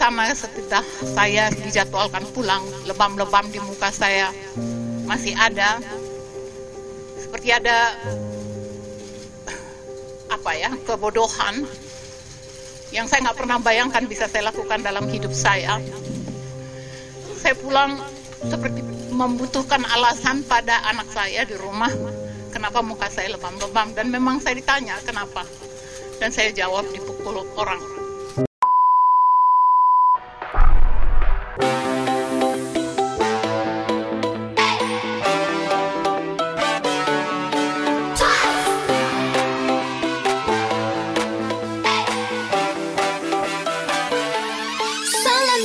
sama setelah saya dijadwalkan pulang, lebam-lebam di muka saya masih ada. Seperti ada apa ya kebodohan yang saya nggak pernah bayangkan bisa saya lakukan dalam hidup saya. Saya pulang seperti membutuhkan alasan pada anak saya di rumah kenapa muka saya lebam-lebam dan memang saya ditanya kenapa dan saya jawab dipukul orang.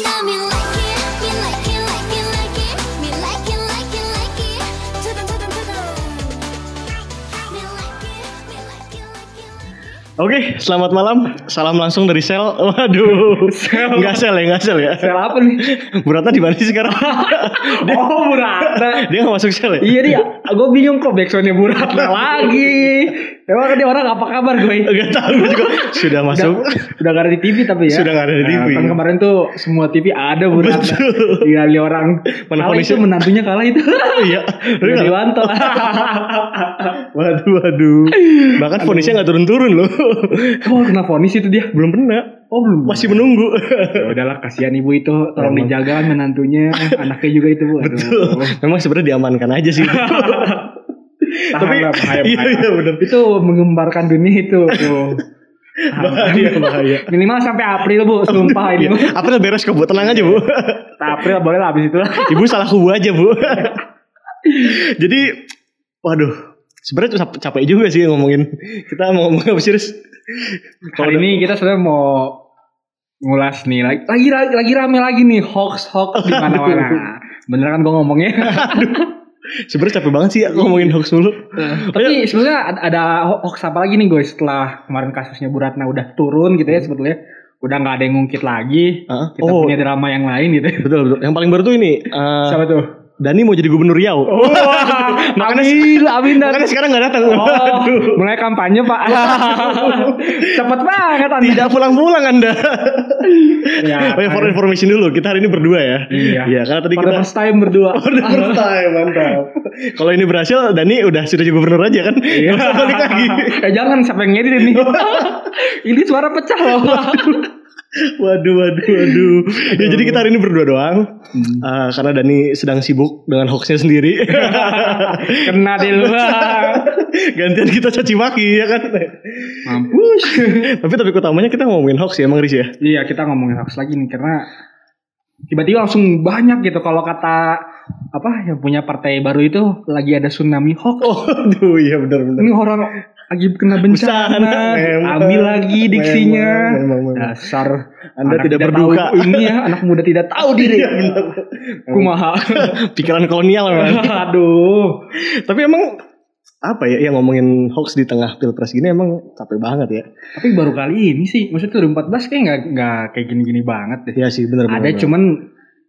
love me. Oke, selamat malam. Salam langsung dari sel. Waduh, nggak sel ya, nggak sel ya. Sel apa nih? Beratnya di mana sih sekarang? dia, Oh Buratna. dia nggak masuk sel ya? Iya dia, gue bingung kok backsoundnya Buratna lagi. Emang dia orang apa kabar gue? Gak tahu gue juga. Sudah masuk. Udah, udah gak ada di TV tapi ya. Sudah nggak ada di TV. Nah, kan kemarin tuh semua TV ada Buratna. Betul. Iya li orang. Mana Kalah itu menantunya kalah itu. Iya. Dewanto. Waduh, waduh. Bahkan fonisnya nggak turun-turun loh. Oh kena vonis itu dia. Belum pernah. Oh belum. Masih menunggu. Ya udahlah kasihan ibu itu tolong dijaga menantunya anaknya juga itu bu. Aduh. Betul. Memang sebenarnya diamankan aja sih. Tapi bahaya, iya, bahaya. iya, bener. Itu menggembarkan dunia itu. Tuh. bahaya, bahaya. Minimal sampai April bu, sumpah ini bu. Apa tuh beres kok bu? Tenang aja bu. April boleh lah abis itu lah. Ibu salah kubu aja bu. Jadi, waduh, sebenarnya tuh cap- capek juga sih ngomongin. Kita mau ngomong apa serius? Kali ini kita sebenarnya mau ngulas nih lagi lagi lagi, lagi rame lagi nih hoax hoax di mana-mana. Bener kan gue ngomongnya. Sebenarnya capek banget sih ya ngomongin hoax mulu. Tapi sebenarnya ada, hoax apa lagi nih guys setelah kemarin kasusnya Bu Ratna udah turun gitu ya sebetulnya udah nggak ada yang ngungkit lagi. Hah? Kita Oh. punya drama yang lain gitu. Betul betul. Yang paling baru tuh ini. eh, Siapa tuh? Dani mau jadi gubernur Riau. Oh, amin, amin dan Makanya sekarang nggak datang. Oh, Aduh. mulai kampanye pak Cepet banget anda Tidak pulang-pulang Anda. Ya, oh ya, for information dulu. Kita hari ini berdua ya. Iya. Iya, karena tadi Pada kita first time berdua Udah first time, mantap. Kalau ini berhasil, Dani udah sudah jadi gubernur aja kan? Iya. Usah balik lagi. Eh jangan siapa yang ngedit ini. ini suara pecah loh. Waduh, waduh, waduh. Ya, jadi kita hari ini berdua doang. Eh, karena Dani sedang sibuk dengan hoaxnya sendiri. Kena di luar. Gantian kita caci maki ya kan. Mampus. Tapi topik utamanya kita ngomongin hoax ya, emang Riz ya. iya kita ngomongin hoax lagi nih karena tiba-tiba langsung banyak gitu kalau kata apa yang punya partai baru itu lagi ada tsunami hoax. Oh, aduh, iya benar benar. Ini orang lagi kena bencana, Memang. ambil lagi diksinya. Memang, memang, memang. Dasar Anda anak tidak tahu berduka. ini ya, anak muda tidak tahu diri. Iya, benar. Kumaha. Pikiran kolonial memang. Aduh. Tapi emang apa ya yang ngomongin hoax di tengah pilpres gini emang capek banget ya. Tapi baru kali ini sih, maksudnya 2014 kayak nggak nggak kayak gini-gini banget deh. Iya sih benar benar. Ada cuman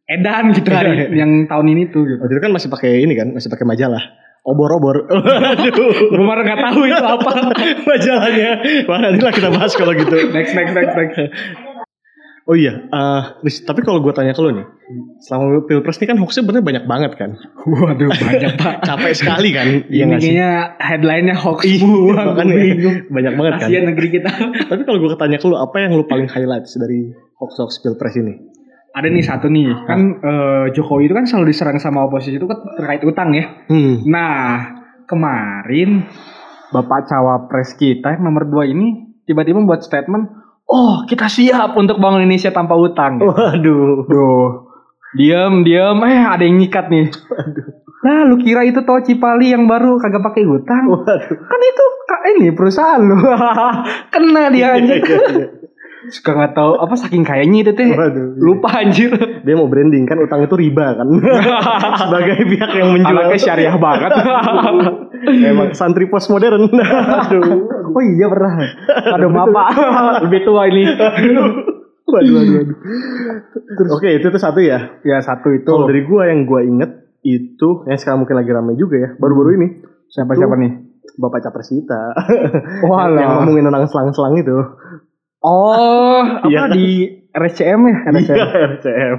edan gitu hari yang tahun ini tuh gitu. Waktu itu kan masih pakai ini kan, masih pakai majalah. Obor-obor. Gue malah nggak tahu itu apa. Majalahnya. Wah, nanti lah kita bahas kalau gitu. next next next next. Oh iya, eh, Riz, tapi kalau gue tanya ke lo nih, selama pilpres ini kan hoaxnya bener banyak banget kan. Waduh banyak pak. Capek sekali kan. Iya ini nggak sih? kayaknya headline-nya hoax Iya, makanya Gua bingung. banyak banget kan. Kasihan negeri kita. Tapi kalau gue tanya ke lo, apa yang lo paling highlight dari hoax-hoax pilpres ini? Ada nih satu nih, kan eh, Jokowi itu kan selalu diserang sama oposisi itu kan terkait utang ya. Hmm. Nah, kemarin Bapak Cawapres kita yang nomor 2 ini tiba-tiba membuat statement, "Oh, kita siap untuk bangun Indonesia tanpa utang." Waduh. Duh. Diam, diam, eh ada yang nyikat nih. Nah, lu kira itu tol Cipali yang baru kagak pakai utang? Waduh. Kan itu kak ini perusahaan lu. Kena dia anjir. Iya, iya. Suka nggak tahu apa saking kayaknya itu teh. Waduh. Lupa anjir. Dia mau branding kan utang itu riba kan. Sebagai pihak yang menjual. Anaknya syariah banget. Emang santri postmodern. Aduh. oh iya pernah. Aduh mapa. Lebih tua ini. Waduh, waduh, waduh. Oke, itu tuh satu ya. Ya satu itu. Kalau dari gua yang gua inget itu yang sekarang mungkin lagi ramai juga ya. Baru-baru ini siapa siapa nih? Bapak Capres kita. Walah. yang ngomongin tentang selang-selang itu. Oh, apa Iya kan? di RSCM ya RSCM. Iya, RCM.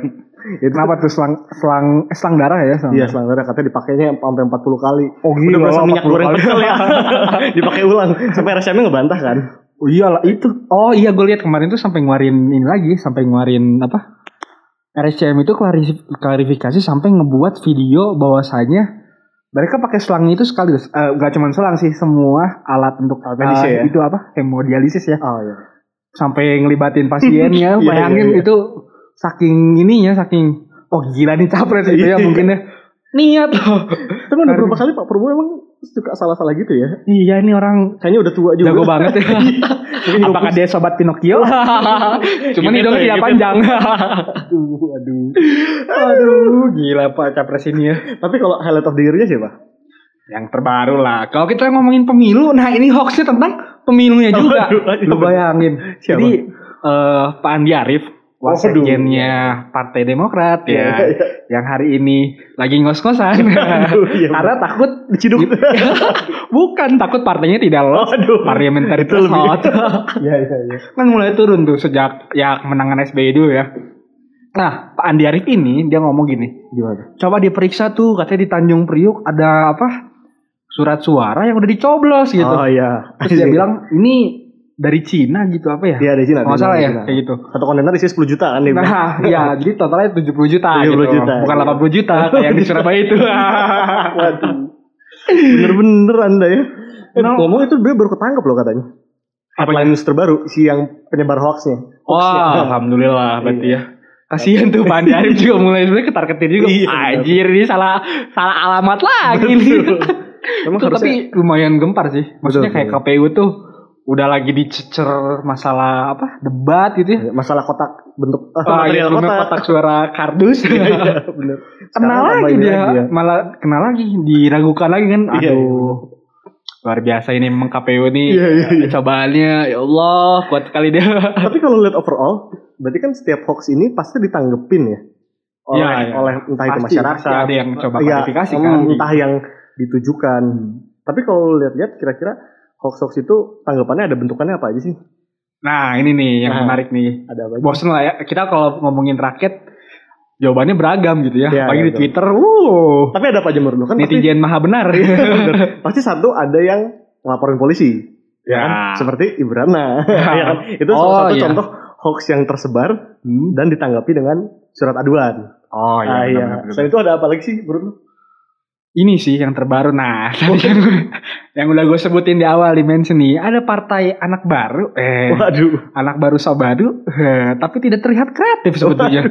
Itu Kenapa tuh selang selang eh, selang darah ya? Selang Iya, selang darah katanya dipakainya sampai 40 kali. Oh Udah gila, berasa minyak 40 goreng kental ya. Dipakai ulang. Sampai RCM-nya ngebantah kan. Oh iyalah itu. Oh iya gue lihat kemarin tuh sampai ngeluarin ini lagi, sampai ngeluarin apa? RSCM itu klari- klarifikasi sampai ngebuat video bahwasanya mereka pakai selang itu sekaligus. Eh, gak cuma selang sih, semua alat untuk Alat eh, ya? itu apa? Hemodialisis ya. Oh iya. Sampai ngelibatin pasiennya, Iya, bayangin iya, iya. itu saking ininya, saking oh gila nih capres gitu ya Iya. mungkin ya. Niat loh. Tapi udah berapa kali Pak Prabowo emang suka salah-salah gitu ya? Iya ini orang Kayaknya udah tua juga. jago banget ya. Apakah dia sobat Pinocchio? Cuman hidungnya ya, tidak gitu. panjang. aduh, aduh. Aduh, gila Pak Capres ini ya. Tapi kalau highlight of the year-nya siapa? Yang terbaru lah. Kalau kita ngomongin pemilu, nah ini hoaxnya tentang pemilunya juga. Lu bayangin. Siapa? Jadi eh, Pak Andi Arief, wasekjennya Partai Demokrat Iya, ya, iya. yang hari ini lagi ngos-ngosan iya, karena takut Diciduk. bukan takut partainya tidak lolos Aduh. parliamentary Itu lebih- threshold. Iya, iya, iya. kan mulai turun tuh sejak ya kemenangan SBY dulu ya. Nah, Pak Andi Arief ini dia ngomong gini, Gimana? coba diperiksa tuh katanya di Tanjung Priuk ada apa surat suara yang udah dicoblos gitu. Oh iya. Terus dia bilang ini dari Cina gitu apa ya? Iya, di Cina. Kalau nggak di salah ya Cina. kayak gitu. Satu kontainer isi 10 juta kan dia bilang. Nah, ya jadi totalnya 70 juta 70 gitu. juta, Bukan iya. 80 juta kayak yang di Surabaya itu. Waduh. Bener-bener anda ya. Eh, No. Ngomong itu dia baru ketangkep loh katanya. Headline news terbaru si yang penyebar hoaxnya. Wah, alhamdulillah berarti ya. Kasihan tuh Pak Andi juga mulai sebenarnya ketar-ketir juga. Iya. Anjir ini salah salah alamat lagi nih. Emang Itu harusnya tapi lumayan gempar sih. Maksudnya Betul, kayak KPU tuh udah lagi dicecer masalah apa debat gitu ya. masalah kotak bentuk ah, iya, material sebelumnya kotak. kotak suara kardus. Iya, iya, bener. Kenal lagi dia, lagi ya. malah kenal lagi, diragukan lagi kan. Iya, Aduh. Luar biasa ini memang KPU nih. Iya, iya, iya. Cobaannya ya Allah, kuat sekali dia. Tapi kalau lihat overall, berarti kan setiap hoax ini pasti ditanggepin ya. Oleh, Iya, iya. oleh entah itu Pasti, masyarakat. pasti ada yang coba Iya, klarifikasi kan. Entah yang ditujukan. Tapi kalau lihat-lihat kira-kira hoax-hoax itu tanggapannya ada bentukannya apa aja sih? Nah ini nih yang Nah. menarik nih. Ada apa? Bosen lah ya. Kita kalau ngomongin rakyat, jawabannya beragam gitu ya. Iya, Apalagi iya, di betul. Twitter, uh, Tapi ada apa aja menurut lu? Kan pasti, netizen maha benar. Bener. pasti satu ada yang ngelaporin polisi. Ya kan? Ya. Seperti Ibrana. ya kan? Itu Oh, salah satu iya. contoh hoax yang tersebar Hmm. dan ditanggapi dengan surat aduan. Oh iya. ah, iya. Selain itu ada apa lagi sih menurut lu? Ini sih yang terbaru. Nah, tadi yang, yang udah gue sebutin di awal di mention nih, ada partai anak baru, eh, Waduh. anak baru sabadu, eh, tapi tidak terlihat kreatif sebetulnya,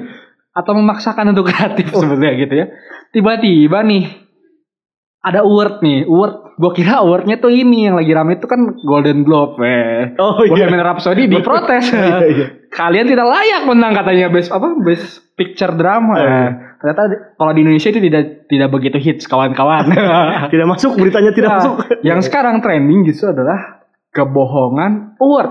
atau memaksakan untuk kreatif sebetulnya gitu ya. Tiba-tiba nih ada award nih, award. Gue kira awardnya tuh ini yang lagi rame itu kan Golden Globe, eh. Oh iya. Bohemian Rhapsody diprotes. Iya, iya. Kalian tidak layak menang katanya best apa best picture drama. Oh, iya. Eh, ternyata kalau di Indonesia itu tidak tidak begitu hits kawan-kawan. Tidak masuk beritanya tidak Nah, masuk. yang sekarang trending justru adalah kebohongan award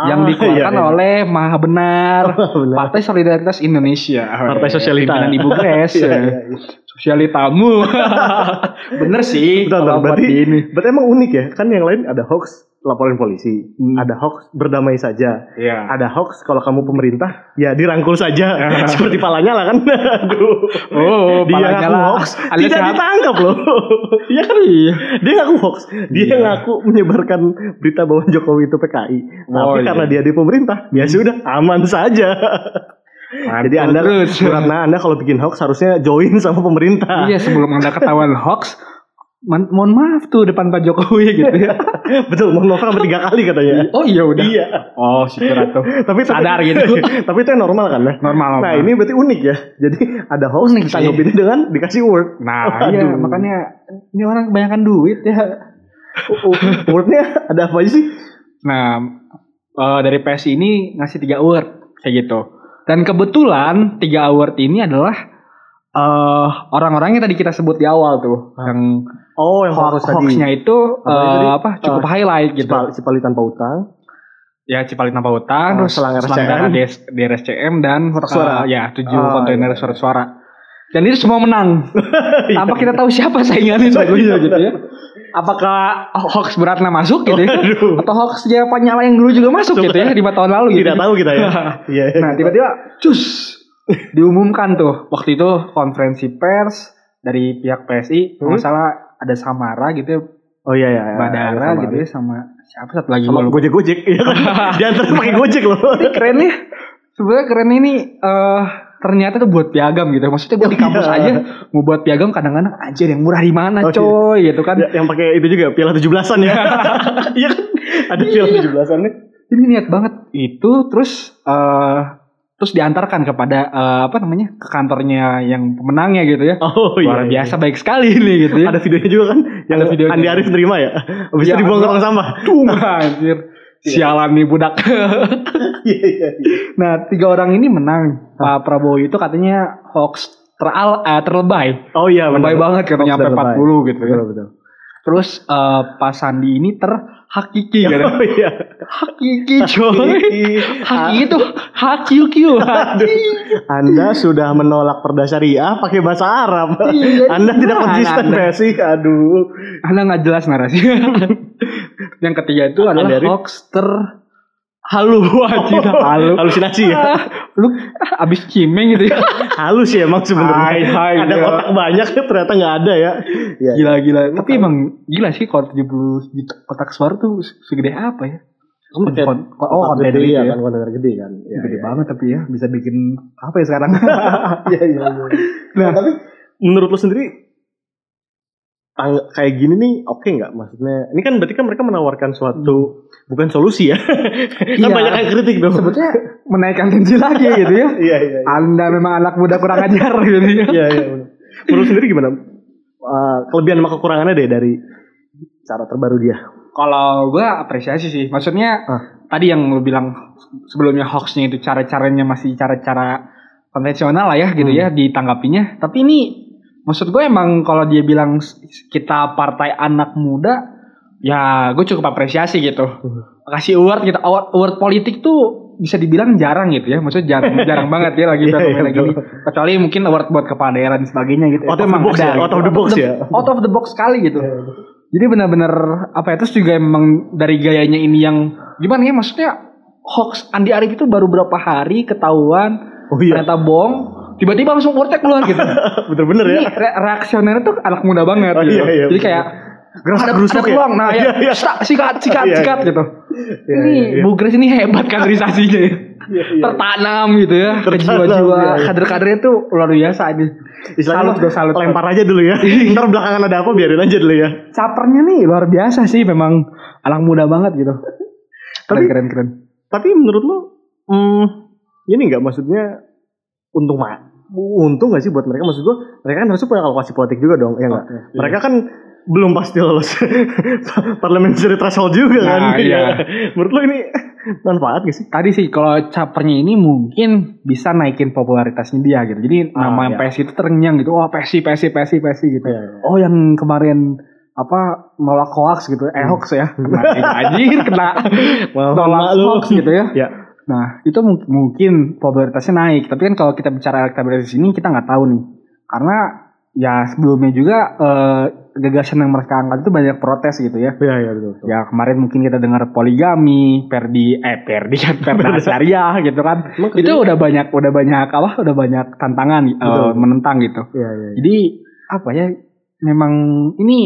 yang Ah, dikeluarkan iya, iya. oleh Maha Benar Benar. Partai Solidaritas Indonesia Partai Sosialita. Pimpinan Ibu Grace Iya, iya, iya. Sosialitamu bener sih Bentar, bentar. kalau buat berarti, ini berarti emang unik ya. Kan yang lain ada hoax laporin polisi. Hmm. Ada hoax berdamai saja. Iya. Ada hoax kalau kamu pemerintah ya dirangkul saja. Seperti palanya lah kan. Aduh. oh Dia palanya ngaku lah. hoax. Alias Tidak ngap- ditangkap loh. Iya kan? Iya. Dia ngaku hoax. Dia Iya. ngaku menyebarkan berita bahwa Jokowi itu PKI. Oh, Tapi iya. karena dia di pemerintah, ya sudah aman saja. Jadi Mantul anda, terus. Suratna anda kalau bikin hoax harusnya join sama pemerintah. Iya sebelum anda ketahuan hoax, mohon maaf tuh depan Pak Jokowi gitu ya. Betul, mohon maaf sampai tiga kali katanya. Oh iya udah. Iya. Oh syukur atuh. Tapi Sadar gitu. tapi itu yang normal kan ya? Normal. Nah normal. ini berarti unik ya. Jadi ada hoax Unik sih. ditanggapin dengan dikasih word. Nah iya makanya ini orang kebanyakan duit ya. Wordnya ada apa sih? Nah eh, dari PSI ini ngasih tiga award kayak gitu. Dan kebetulan tiga award ini adalah eh orang-orang yang tadi kita sebut di awal tuh, yang Oh yang hoax hoaxnya itu Apa eh, tadi? apa cukup Eh, highlight gitu. Cipali, Cipali tanpa utang. Ya Cipali tanpa utang, Oh, terus selang selang RSCM. darah DS, DRSCM dan Kotak suara. eh, ya tujuh Oh, kontainer iya. surat suara. Dan itu semua menang. Tanpa kita tahu siapa saingannya sebetulnya gitu ya. Apakah hoax beratna masuk gitu ya? Atau hoax dia Nyala yang dulu juga masuk gitu ya lima tahun lalu gitu. Tidak tahu kita ya. Iya. Nah tiba-tiba cus diumumkan tuh waktu itu konferensi pers dari pihak PSI Hmm? masalah ada Samara gitu ya, Oh iya iya. Badara gitu ya sama siapa satu lagi Sama. Gojek Gojek. Iya kan. Diantar pakai Gojek loh. keren nih sebenarnya keren ini eh ternyata tuh buat piagam gitu maksudnya gue di kampus Iya. aja mau buat piagam kadang-kadang anjir yang murah di mana Oh, iya. coy gitu kan Ya, yang pakai itu juga piala 17-an ya. Iya kan? Ada piala 17-an nih. ini niat banget itu terus eh terus diantarkan kepada eh, apa namanya ke kantornya yang pemenangnya gitu ya Oh iya. luar iya. biasa baik sekali nih gitu ya Ada videonya juga kan yang Ada videonya. Andi Arief nerima ya. Habis Ya, itu dibuang ke tong sampah. Tung, anjir sialan nih budak Iya iya. iya. nah tiga orang ini menang Pak Prabowo itu katanya hoax teral eh, terlebay Oh iya benar. lebay banget katanya sampai dan lebay. 40 gitu ya Betul betul. Terus eh, Pak Sandi ini terhakiki kan? Oh iya. Hakiki coy. Hakiki. Hakiki itu HQQ. Haki. Anda sudah menolak perda syariah pakai bahasa Arab. Iya, Anda tidak konsisten Anda? sih. Aduh. Anda nggak jelas narasi. Yang ketiga itu adalah Dari- hoax ter halu anjir halu. Halusinasi ya. Lu abis cimeng gitu ya. Halus ya emang sebenarnya. Hai, hai, ada ya. otak banyak ternyata nggak ada ya. Gila gila. Tapi emang gila sih kalau 70 juta kotak suara tuh segede apa ya? Kamu pakai Kon- oh, kontainer gede ya ya. kan kontainer gede kan. Iya, Gede iya. banget tapi ya bisa bikin apa ya sekarang? Iya iya. iya. Nah, tapi menurut lo sendiri tang- kayak gini nih oke nggak maksudnya ini kan berarti kan mereka menawarkan suatu bukan solusi ya kan Iya. banyak yang kritik dong Sebetulnya menaikkan tensi lagi gitu ya. iya iya iya. Anda memang anak muda kurang ajar gitu ya. iya iya benar. menurut sendiri gimana Eh, kelebihan sama kekurangannya deh dari cara terbaru dia Kalau gue apresiasi sih. Maksudnya Ah. tadi yang lu bilang sebelumnya hoaxnya itu cara-caranya masih cara-cara konvensional lah ya gitu Hmm. ya ditanggapinya. Tapi ini maksud gue emang kalau dia bilang kita partai anak muda ya gue cukup apresiasi gitu. Hmm. Kasih award gitu. Award, award politik tuh bisa dibilang jarang gitu ya. Maksudnya jarang jarang banget ya lagi Iya, iya, fenomena gini. betul. Kecuali mungkin award buat kepala daerah dan sebagainya gitu. Out Itu of the box ada ya, gitu. out of the box ya. Out of the box sekali gitu. Jadi benar-benar apa ya terus juga emang dari gayanya ini yang gimana ya maksudnya hoax Andi Arief itu baru berapa hari ketahuan oh iya ternyata bohong tiba-tiba langsung wordnya keluar gitu. bener-bener ya re- reaksionernya tuh anak muda banget Oh, gitu. iya, iya, Jadi betul. kayak Geras ada, ada ya? peluang nah ya Iya, iya. stak, sikat sikat Iya, sikat iya. gitu. Iya, ini iya, iya. Bu Grace ini hebat kaderisasinya ya. Iya, iya. Tertanam gitu ya ke jiwa-jiwa iya, iya. kader-kadernya tuh luar biasa ini. Salut gue salut. lempar aja dulu ya ntar belakangan ada apa biarin aja dulu ya Capernya nih luar biasa sih memang anak muda banget gitu. Tapi- keren keren. tapi menurut lo hmm, ini nggak maksudnya untung mah untung gak sih buat mereka maksud gua mereka kan harusnya punya kalkulasi politik juga dong ya nggak Oke, iya. mereka kan belum pasti lolos parliamentary threshold juga kan Nah, iya. menurut lo ini manfaat gak sih Tadi sih kalau capernya ini mungkin bisa naikin popularitasnya dia gitu. Jadi Ah, nama iya. PSI itu terenyang gitu. Wah PSI PSI PSI PSI gitu. Iya, iya. Oh yang kemarin apa nolak hoax gitu. Eh hoax ya. Kena, anjir kena nolak hoax gitu ya. ya Nah itu mung- mungkin popularitasnya naik. Tapi kan kalau kita bicara elektabilitas ini kita nggak tahu nih. Karena ya sebelumnya juga eh, gagasan yang mereka angkat itu banyak protes gitu ya. Iya iya betul. betul. Ya kemarin mungkin kita dengar poligami, perdi, eh perdi kan perda syariah gitu kan. Emang itu udah banyak, udah banyak apa? Udah banyak tantangan eh, Betul. menentang gitu. Iya iya. iya. Jadi apa ya? Memang ini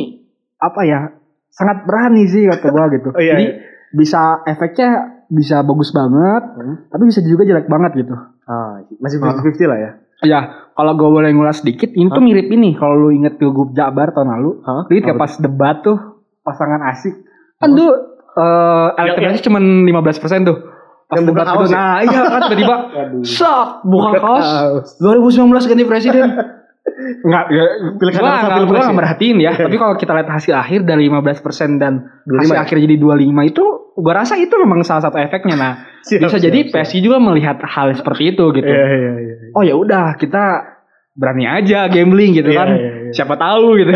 apa ya? Sangat berani sih kata gua gitu. Oh, iya, Jadi iya. bisa efeknya bisa bagus banget, Hmm. tapi bisa juga jelek banget gitu. Ah, masih 50-50 lah ya. Ya, kalau gue boleh ngulas sedikit, ini tuh Hah? mirip ini. Kalau lu inget Pilgub Jabar tahun lalu, Hah? lu inget kayak pas debat tuh pasangan asik. Kan tuh eh elektabilitasnya cuma 15% tuh. Pas debat itu, ya? nah iya kan tiba-tiba sak buka kaos. 2019 ganti presiden. Enggak, ya, Pilkada gua pilpres gua enggak merhatiin ya. Tapi kalau kita lihat hasil akhir dari 15% dan 25 hasil ya? akhir jadi 25 itu gua rasa itu memang salah satu efeknya. Nah, Siap, bisa siap, jadi siap. PSI juga melihat hal seperti itu gitu Iya iya iya. oh ya udah kita berani aja gambling gitu Iya, kan iya, iya. siapa tahu gitu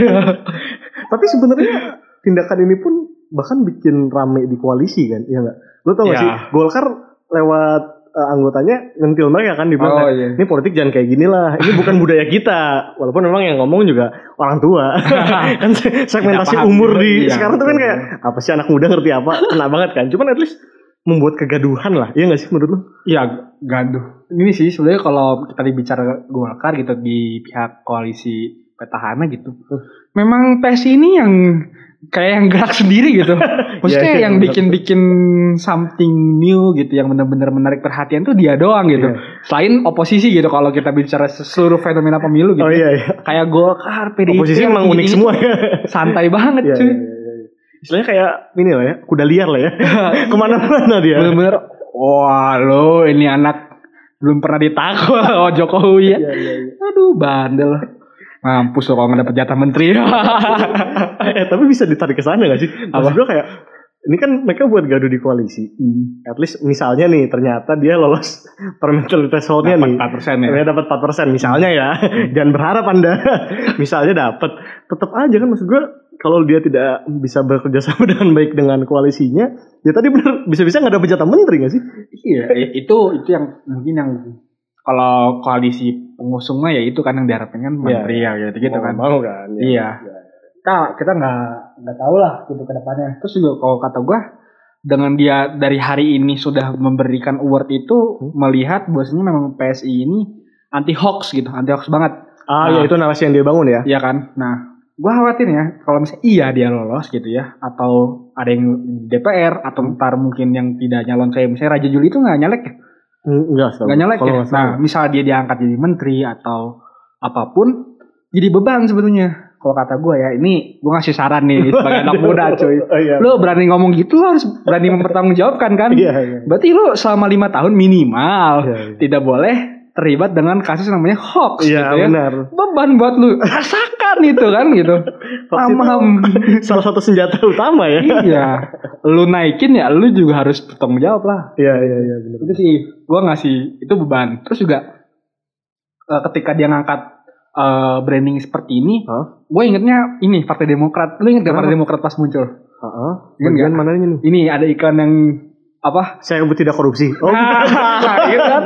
Tapi sebenarnya tindakan ini pun bahkan bikin rame di koalisi kan, iya nggak? Lo tau gak Ya. sih, Golkar lewat eh, anggotanya ngentil mereka kan dibilang Oh, iya. ini politik jangan kayak gini lah ini bukan budaya kita. Walaupun memang yang ngomong juga orang tua. Kan se- segmentasi umur di Iya, sekarang tuh kan kayak apa sih anak muda ngerti apa? Kena banget kan. Cuman at least membuat kegaduhan lah. Iya gak sih menurut lu? Iya, gaduh. Ini sih sebenarnya kalau kita bicara Golkar gitu di pihak koalisi petahana gitu. Memang PSI ini yang kayak yang gerak sendiri gitu. Maksudnya Iya, iya, yang benar. bikin-bikin something new gitu yang benar-benar menarik perhatian tuh dia doang gitu. Iya. Selain oposisi gitu kalau kita bicara seluruh fenomena pemilu gitu. oh iya iya Kayak Golkar, PDIP oposisi emang unik ini- semua ya Santai banget Iya, cuy. iya, iya, iya. istilahnya kayak ini lah ya kuda liar lah ya ke mana-mana dia Bener-bener wah lo ini anak belum pernah ditakwa oh Jokowi ya. Iya, iya, iya. Aduh bandel. Mampus lo kalau nggak dapet jatah menteri. eh tapi bisa ditarik ke sana gak sih maksud gue kayak ini kan mereka buat gaduh di koalisi Hmm. at least misalnya nih ternyata dia lolos parliamentary thresholdnya nih Dapat 4% ya. Dia dapat 4% misalnya ya. Jangan berharap Anda misalnya dapat. Tetap aja kan maksud gue kalau dia tidak bisa bekerja sama dengan baik dengan koalisinya, ya tadi bener bisa-bisa nggak dapat jatah menteri nggak sih? Iya, itu itu yang mungkin yang kalau koalisi pengusung mah ya itu kan yang diharapkan kan menteri ya gitu gitu kan. Mau kan? ya. Iya. Kita kita nggak nggak tahu lah gitu ke depannya. Terus juga kalau kata gua dengan dia dari hari ini sudah memberikan award itu melihat bahwasanya memang PSI ini anti hoax gitu, anti hoax banget. Ah Nah. ya itu narasi yang dia bangun ya. Iya kan? Nah, gua khawatir ya kalau misalnya iya dia lolos gitu ya atau ada yang di DPR atau ntar mungkin yang tidak nyalon kayak misalnya Raja Juli itu nggak nyalek ya? Enggak, setahu Nggak gue. nyalek Kalau ya? Nah, misal dia diangkat jadi menteri atau apa pun jadi beban sebetulnya. Kalau kata gua ya, ini gua ngasih saran nih sebagai anak muda cuy. Oh, iya. Lo berani ngomong gitu lo harus berani mempertanggungjawabkan kan? Iya, iya. Berarti lo selama lima tahun minimal Iya, iya. tidak boleh terlibat dengan kasus namanya hoax Iya, gitu ya benar. beban buat lu rasakan itu kan gitu paham Salah satu senjata utama ya. iya lu naikin ya lu juga harus bertanggung jawab lah Iya, iya, iya benar. itu sih gua ngasih itu beban terus juga eh, ketika dia ngangkat eh, branding seperti ini Hah? gue ingetnya ini partai demokrat lu inget gak partai demokrat pas muncul Heeh. Ingat Bagian nggak? mananya nih? ini ada iklan yang apa Saya tidak korupsi. Oh, Nah, gitu kan.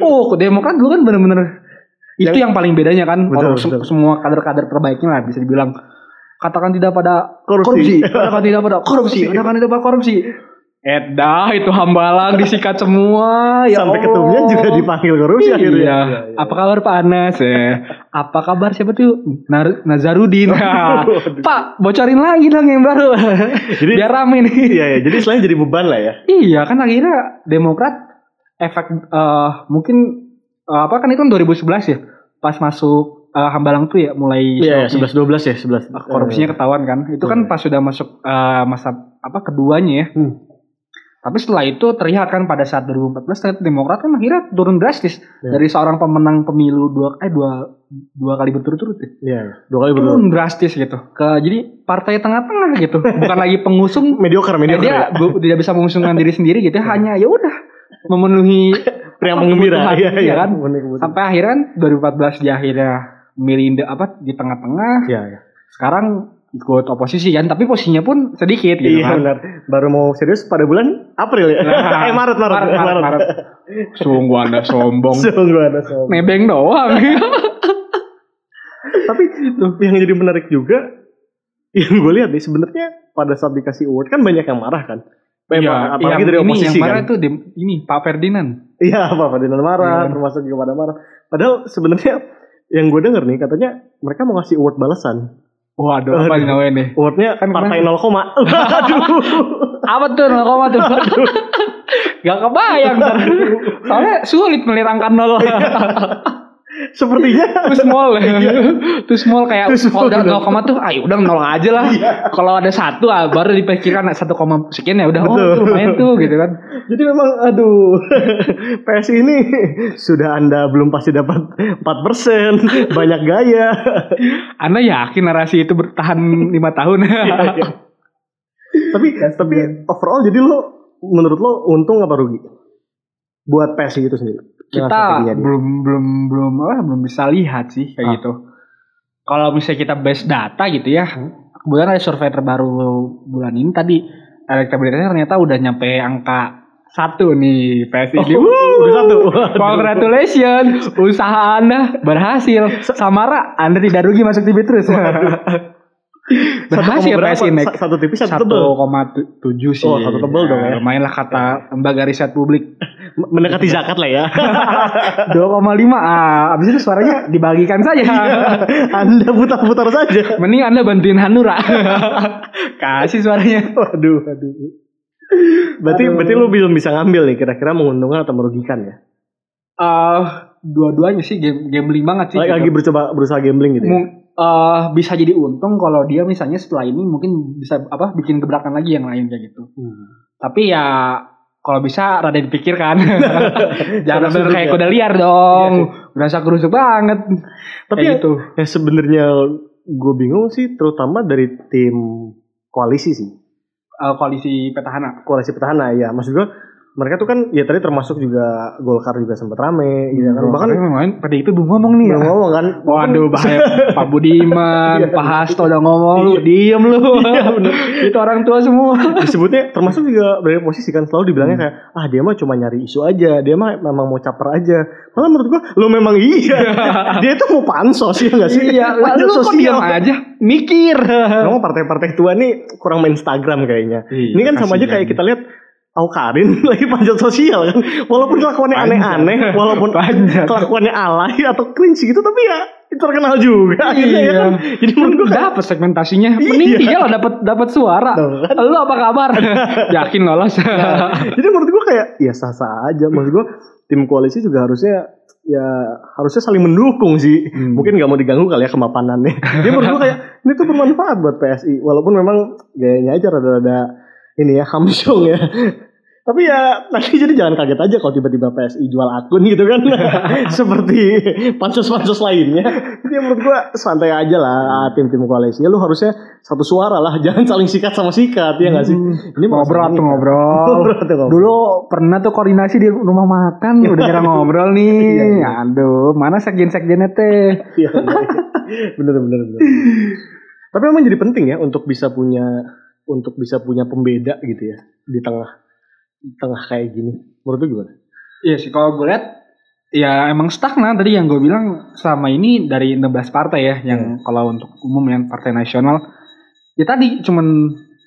Oh, Demokrat dulu kan bener-bener itu Yang- yang paling bedanya kan. Betul, betul. semua kader-kader terbaiknya lah bisa dibilang katakan tidak pada Korupsi. korupsi, katakan tidak pada korupsi, katakan tidak pada korupsi. Edah itu hambalang disikat semua ya Sampai Allah. ketumnya juga dipanggil korupsi Iya. akhirnya. Apa kabar Pak Anas ya? Apa kabar siapa tuh? Nar- Nazarudin. Pak, bocorin lagi dong yang baru. Jadi- Biar rame nih. Iya, ya. Jadi selain jadi beban lah ya. Iya kan akhirnya Demokrat efek eh, mungkin eh, apa kan itu kan 2011 ya pas masuk eh, Hambalang tuh ya mulai Iya, show- 11 12 ya, 11. korupsinya ketahuan kan itu kan Iya. pas sudah masuk eh, masa apa keduanya ya Hmm. Tapi setelah itu terlihat kan pada saat 2014 ternyata Demokrat kan akhirnya turun drastis Iya. dari seorang pemenang pemilu dua eh dua dua kali berturut-turut ya. Iya, dua kali betul. turun drastis gitu ke jadi partai tengah-tengah gitu bukan lagi pengusung Mediocre, Ya, mediocre. dia ya. bu- tidak bisa mengusungkan diri sendiri gitu ya, hanya ya udah memenuhi apa, penggembira. kebutuhan, Iya, iya. kan kebutuhan. sampai akhirnya 2014 dia akhirnya milih apa di tengah-tengah Iya, iya. sekarang ikut oposisi kan tapi posisinya pun sedikit gitu Iya kan benar. Baru mau serius pada bulan April ya. Nah, eh Maret, Maret, Maret, Maret, Maret. sungguh anda sombong Sungguh ada sombong. nebeng doang Tapi itu yang jadi menarik juga yang gue lihat nih sebenarnya pada saat dikasih award kan banyak yang marah kan. Banyak marah, apalagi yang dari ini oposisi yang marah kan. itu di- ini Pak Ferdinand Iya, apa Ferdinand marah, Iya. termasuk juga pada marah. Padahal sebenarnya yang gue denger nih katanya mereka mau ngasih award balasan. Waduh apa nih namanya nih? Awardnya Kan partai kemarin- 0, Aduh. apa tuh nol koma tuh? Gak kebayang. Soalnya sulit melihat angka nol Sepertinya Too small Too small kayak Kalau udah bener. nol koma tuh Ayo udah nol aja lah Kalau ada satu ah, Baru dipikirkan satu koma sekian ya udah Oh Betul. itu lumayan tuh gitu kan Jadi memang aduh PSI ini sudah Anda belum pasti dapat 4%, banyak gaya. Anda yakin narasi itu bertahan lima tahun Iya, tapi tapi overall jadi lo menurut lo untung apa rugi? Buat PSI itu sendiri. Kita dia. belum belum belum apa, belum bisa lihat sih kayak Ah. gitu Kalau misalnya kita base data gitu ya Kemudian ada survei terbaru bulan ini tadi Elektabilitasnya ternyata udah nyampe angka satu nih PSI ini. Oh, udah satu. Congratulations, usaha Anda berhasil. Samara, Anda tidak rugi masuk TV terus. berhasil Satu koma PSI berapa? naik Sa- Satu tipis satu tebel. 1,7 sih. Oh, satu tebel dong ya. Lumayan lah kata lembaga riset publik. Mendekati zakat lah ya. 2,5 ah, abis itu suaranya dibagikan saja. Anda putar-putar saja. Mending Anda bantuin Hanura. Kasih suaranya. Waduh, waduh. Berarti Aduh. berarti lu belum bisa ngambil nih kira-kira menguntungkan atau merugikan ya? Eh, dua-duanya sih game gambling banget sih. Lagi, gitu. lagi berusaha berusaha gambling gitu. Ya? Eh, bisa jadi untung kalau dia misalnya setelah ini mungkin bisa apa bikin gebrakan lagi yang lain kayak gitu. Hmm. Tapi ya kalau bisa rada dipikirkan. Jangan Rada bener kayak ya. kuda liar dong. Berasa kerusuk banget. Tapi Kayak ya, gitu. ya sebenarnya gue bingung sih terutama dari tim koalisi sih. Eh, koalisi petahana. Koalisi petahana ya. Maksud gue mereka tuh kan ya tadi termasuk juga Golkar juga sempat rame gitu kan. Bahkan main PDIP belum ngomong nih. belum ya. ngomong kan. Waduh bahaya Pak Budiman, Iya. Pak Hasto udah ngomong lu diem lu. Itu orang tua semua. disebutnya termasuk juga dari posisi kan selalu dibilangnya kayak ah dia mah cuma nyari isu aja dia mah memang mau caper aja malah menurut gua lo memang iya dia itu mau pansos ya nggak sih iya, lu kok diam aja mikir. Memang partai-partai tua nih kurang main Instagram kayaknya. Iya, ini kan sama aja kayak kita lihat Aukarin lagi panjat sosial kan. Walaupun kelakuannya aneh-aneh, walaupun Panjat. kelakuannya alay atau cringe gitu, tapi ya terkenal juga akhirnya ya Iya. kan. Jadi menurut gua kayak, dapat segmentasinya. Mending Iya. dia lah dapat dapat suara. Kan. Lu apa kabar? Yakin lolos. jadi menurut gua kayak ya sah-sah aja. Maksud gua tim koalisi juga harusnya ya harusnya saling mendukung sih. Hmm. Mungkin nggak mau diganggu kali ya kemapanannya. Jadi menurut gua kayak ini tuh bermanfaat buat PSI. Walaupun memang gayanya aja rada-rada ini ya hamsung ya. Tapi ya nanti jadi jangan kaget aja kalau tiba-tiba PSI jual akun gitu kan. Seperti pansos-pansos lainnya. Jadi menurut gua santai aja lah tim-tim koalisi. Ya lu harusnya satu suara lah. Jangan saling sikat sama sikat ya nggak sih? Ini ngobrol tuh ngobrol. Ngobrol tuh ngobrol. Dulu pernah tuh koordinasi di rumah makan udah jarang ngobrol Iya, nih. iya. Aduh, mana sekjen-sekjennya teh? Iya, bener bener bener. Tapi memang jadi penting ya untuk bisa punya untuk bisa punya pembeda gitu ya di tengah tengah kayak gini. Menurut lu gimana? Iya sih kalau gue lihat ya emang stagnan tadi yang gue bilang selama ini dari 16 partai ya yang kalau untuk umum yang partai nasional ya tadi cuman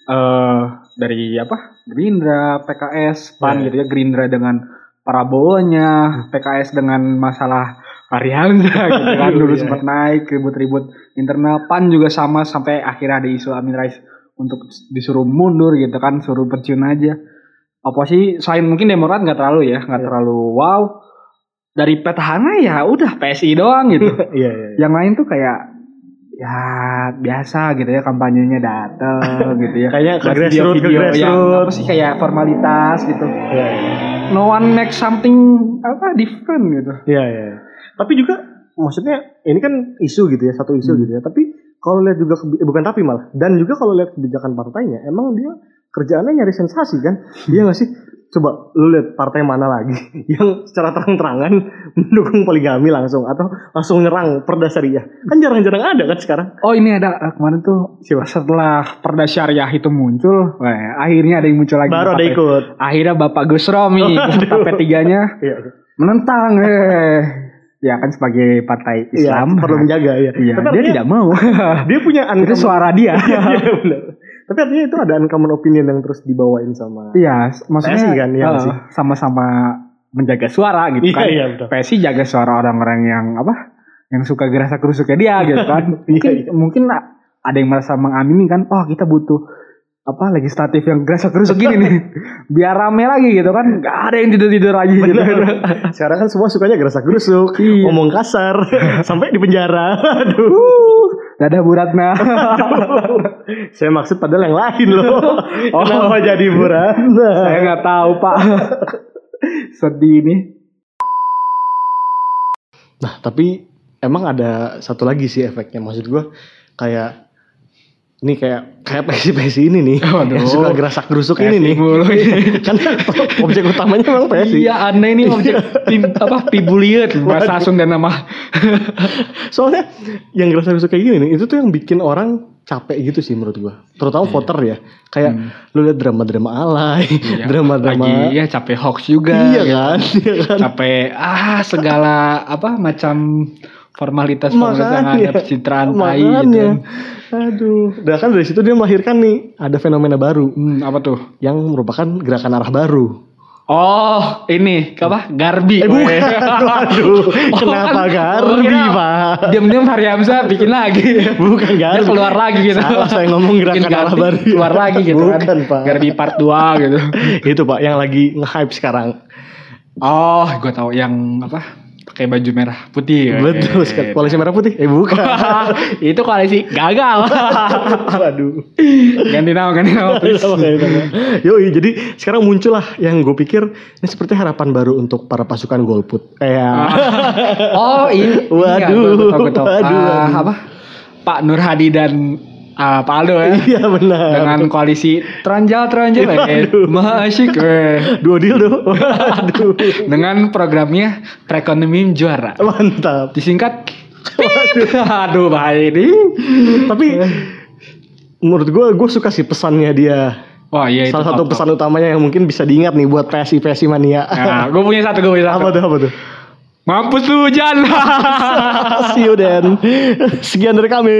eh dari apa Gerindra, PKS, PAN Ya. gitu ya Gerindra dengan Prabowo-nya, PKS dengan masalah Hamzah gitu kan dulu Iya. sempat naik ribut-ribut internal PAN juga sama sampai akhirnya ada isu Amin Rais untuk disuruh mundur gitu kan suruh pensiun aja oposisi selain mungkin Demokrat nggak terlalu ya nggak Iya. terlalu wow dari petahana ya udah PSI doang gitu Iya iya. yang lain tuh kayak ya biasa gitu ya kampanyenya dateng gitu ya Kayaknya ke grassroots, ke video-video yang apa sih kayak formalitas gitu Iya iya. no one make something apa different gitu Iya iya. Tapi juga maksudnya ini kan isu gitu ya satu isu Hmm. gitu ya. Tapi kalau lihat juga eh, bukan tapi malah dan juga kalau lihat kebijakan partainya emang dia kerjaannya nyari sensasi kan? Iya nggak sih? Coba lu lihat partai mana lagi yang secara terang-terangan mendukung poligami langsung atau langsung nyerang perda syariah. Kan jarang-jarang ada kan sekarang. oh ini ada eh, kemarin tuh Siapa? setelah perda syariah itu muncul wah, akhirnya ada yang muncul lagi Baru ada ikut. akhirnya Bapak Gus Romi Aduh. P3-nya Iya. menentang eh ya kan sebagai partai Iya, Islam perlu menjaga ya. Iya, Tapi dia artinya tidak mau. dia punya itu suara dia. Iya, benar. Tapi artinya itu ada uncommon opinion yang terus dibawain sama Iya, maksudnya PSI kan, iya eh, sih? sama-sama menjaga suara gitu Iya, kan. iya, betul. PSI jaga suara orang-orang yang apa? Yang suka gerasa kerusuknya dia gitu kan. Mungkin Iya, iya. mungkin ada yang merasa mengamini kan, oh kita butuh apa legislatif yang gerasa kerusuk gini nih biar rame lagi gitu kan Gak ada yang tidur tidur lagi gitu Bener. Sekarang kan semua sukanya gerasa gerusuk, Iya. ngomong kasar, sampai di penjara. Aduh. Dadah Bu Ratna Saya maksud padahal yang lain loh. Oh. Kenapa jadi Bu Ratna? saya nggak tahu pak sedih nih Nah, tapi emang ada satu lagi sih efeknya. Maksud gua kayak ini kayak kayak PSI-PSI ini nih Waduh. yang suka gerasak gerusuk ini nih mulu. kan objek utamanya memang PSI Iya aneh ini objek pim, apa pibuliet bahasa Sunda nama. soalnya yang gerasak gerusuk kayak gini nih itu tuh yang bikin orang capek gitu sih menurut gua. Terutama voter ya. Kayak lu lihat drama-drama alay, Iya, drama-drama lagi ya capek hoax juga Iya gitu. kan? Iya kan? capek ah segala apa macam formalitas pemerintahan pencitraan tai gitu Makanya. Aduh. Dan kan dari situ dia melahirkan nih ada fenomena baru hmm, apa tuh yang merupakan gerakan arah baru. oh ini apa Garbi Eh bukan. Aduh, kenapa Garbi, Pak? diam-diam Fahri Hamzah bikin lagi Bukan Dia Garbi. keluar lagi gitu Salah saya ngomong gerakan arah Garbi, baru. keluar lagi gitu Bukan, kan Pak. Garbi part 2 gitu Itu Pak yang lagi nge-hype sekarang. oh gue tahu yang apa pakai baju merah putih Betul sekali. Koalisi merah putih? Eh bukan. itu koalisi gagal Waduh. ganti nama ganti nama please Yoi, jadi sekarang muncullah yang gue pikir ini seperti harapan baru untuk para pasukan golput. Kayak Oh iya. Waduh, Iya, gua tahu, gua tahu. waduh, Ah, waduh. apa? Pak Nur Hadi dan ah, Pak Aldo ya. iya benar. Dengan koalisi Tranjal Tranjal eh. Waduh. Maha asyik eh. Dua deal. Waduh. Dengan programnya perekonomian juara. Mantap. Disingkat Aduh bahaya ini. Tapi menurut gue, gue suka sih pesannya dia. Wah iya itu. Salah satu top, top. pesan utamanya yang mungkin bisa diingat nih buat PSI PSI mania. Nah, gue punya satu, gue punya satu. apa tuh apa tuh? Mampus lu Jan. See you then. Sekian dari kami.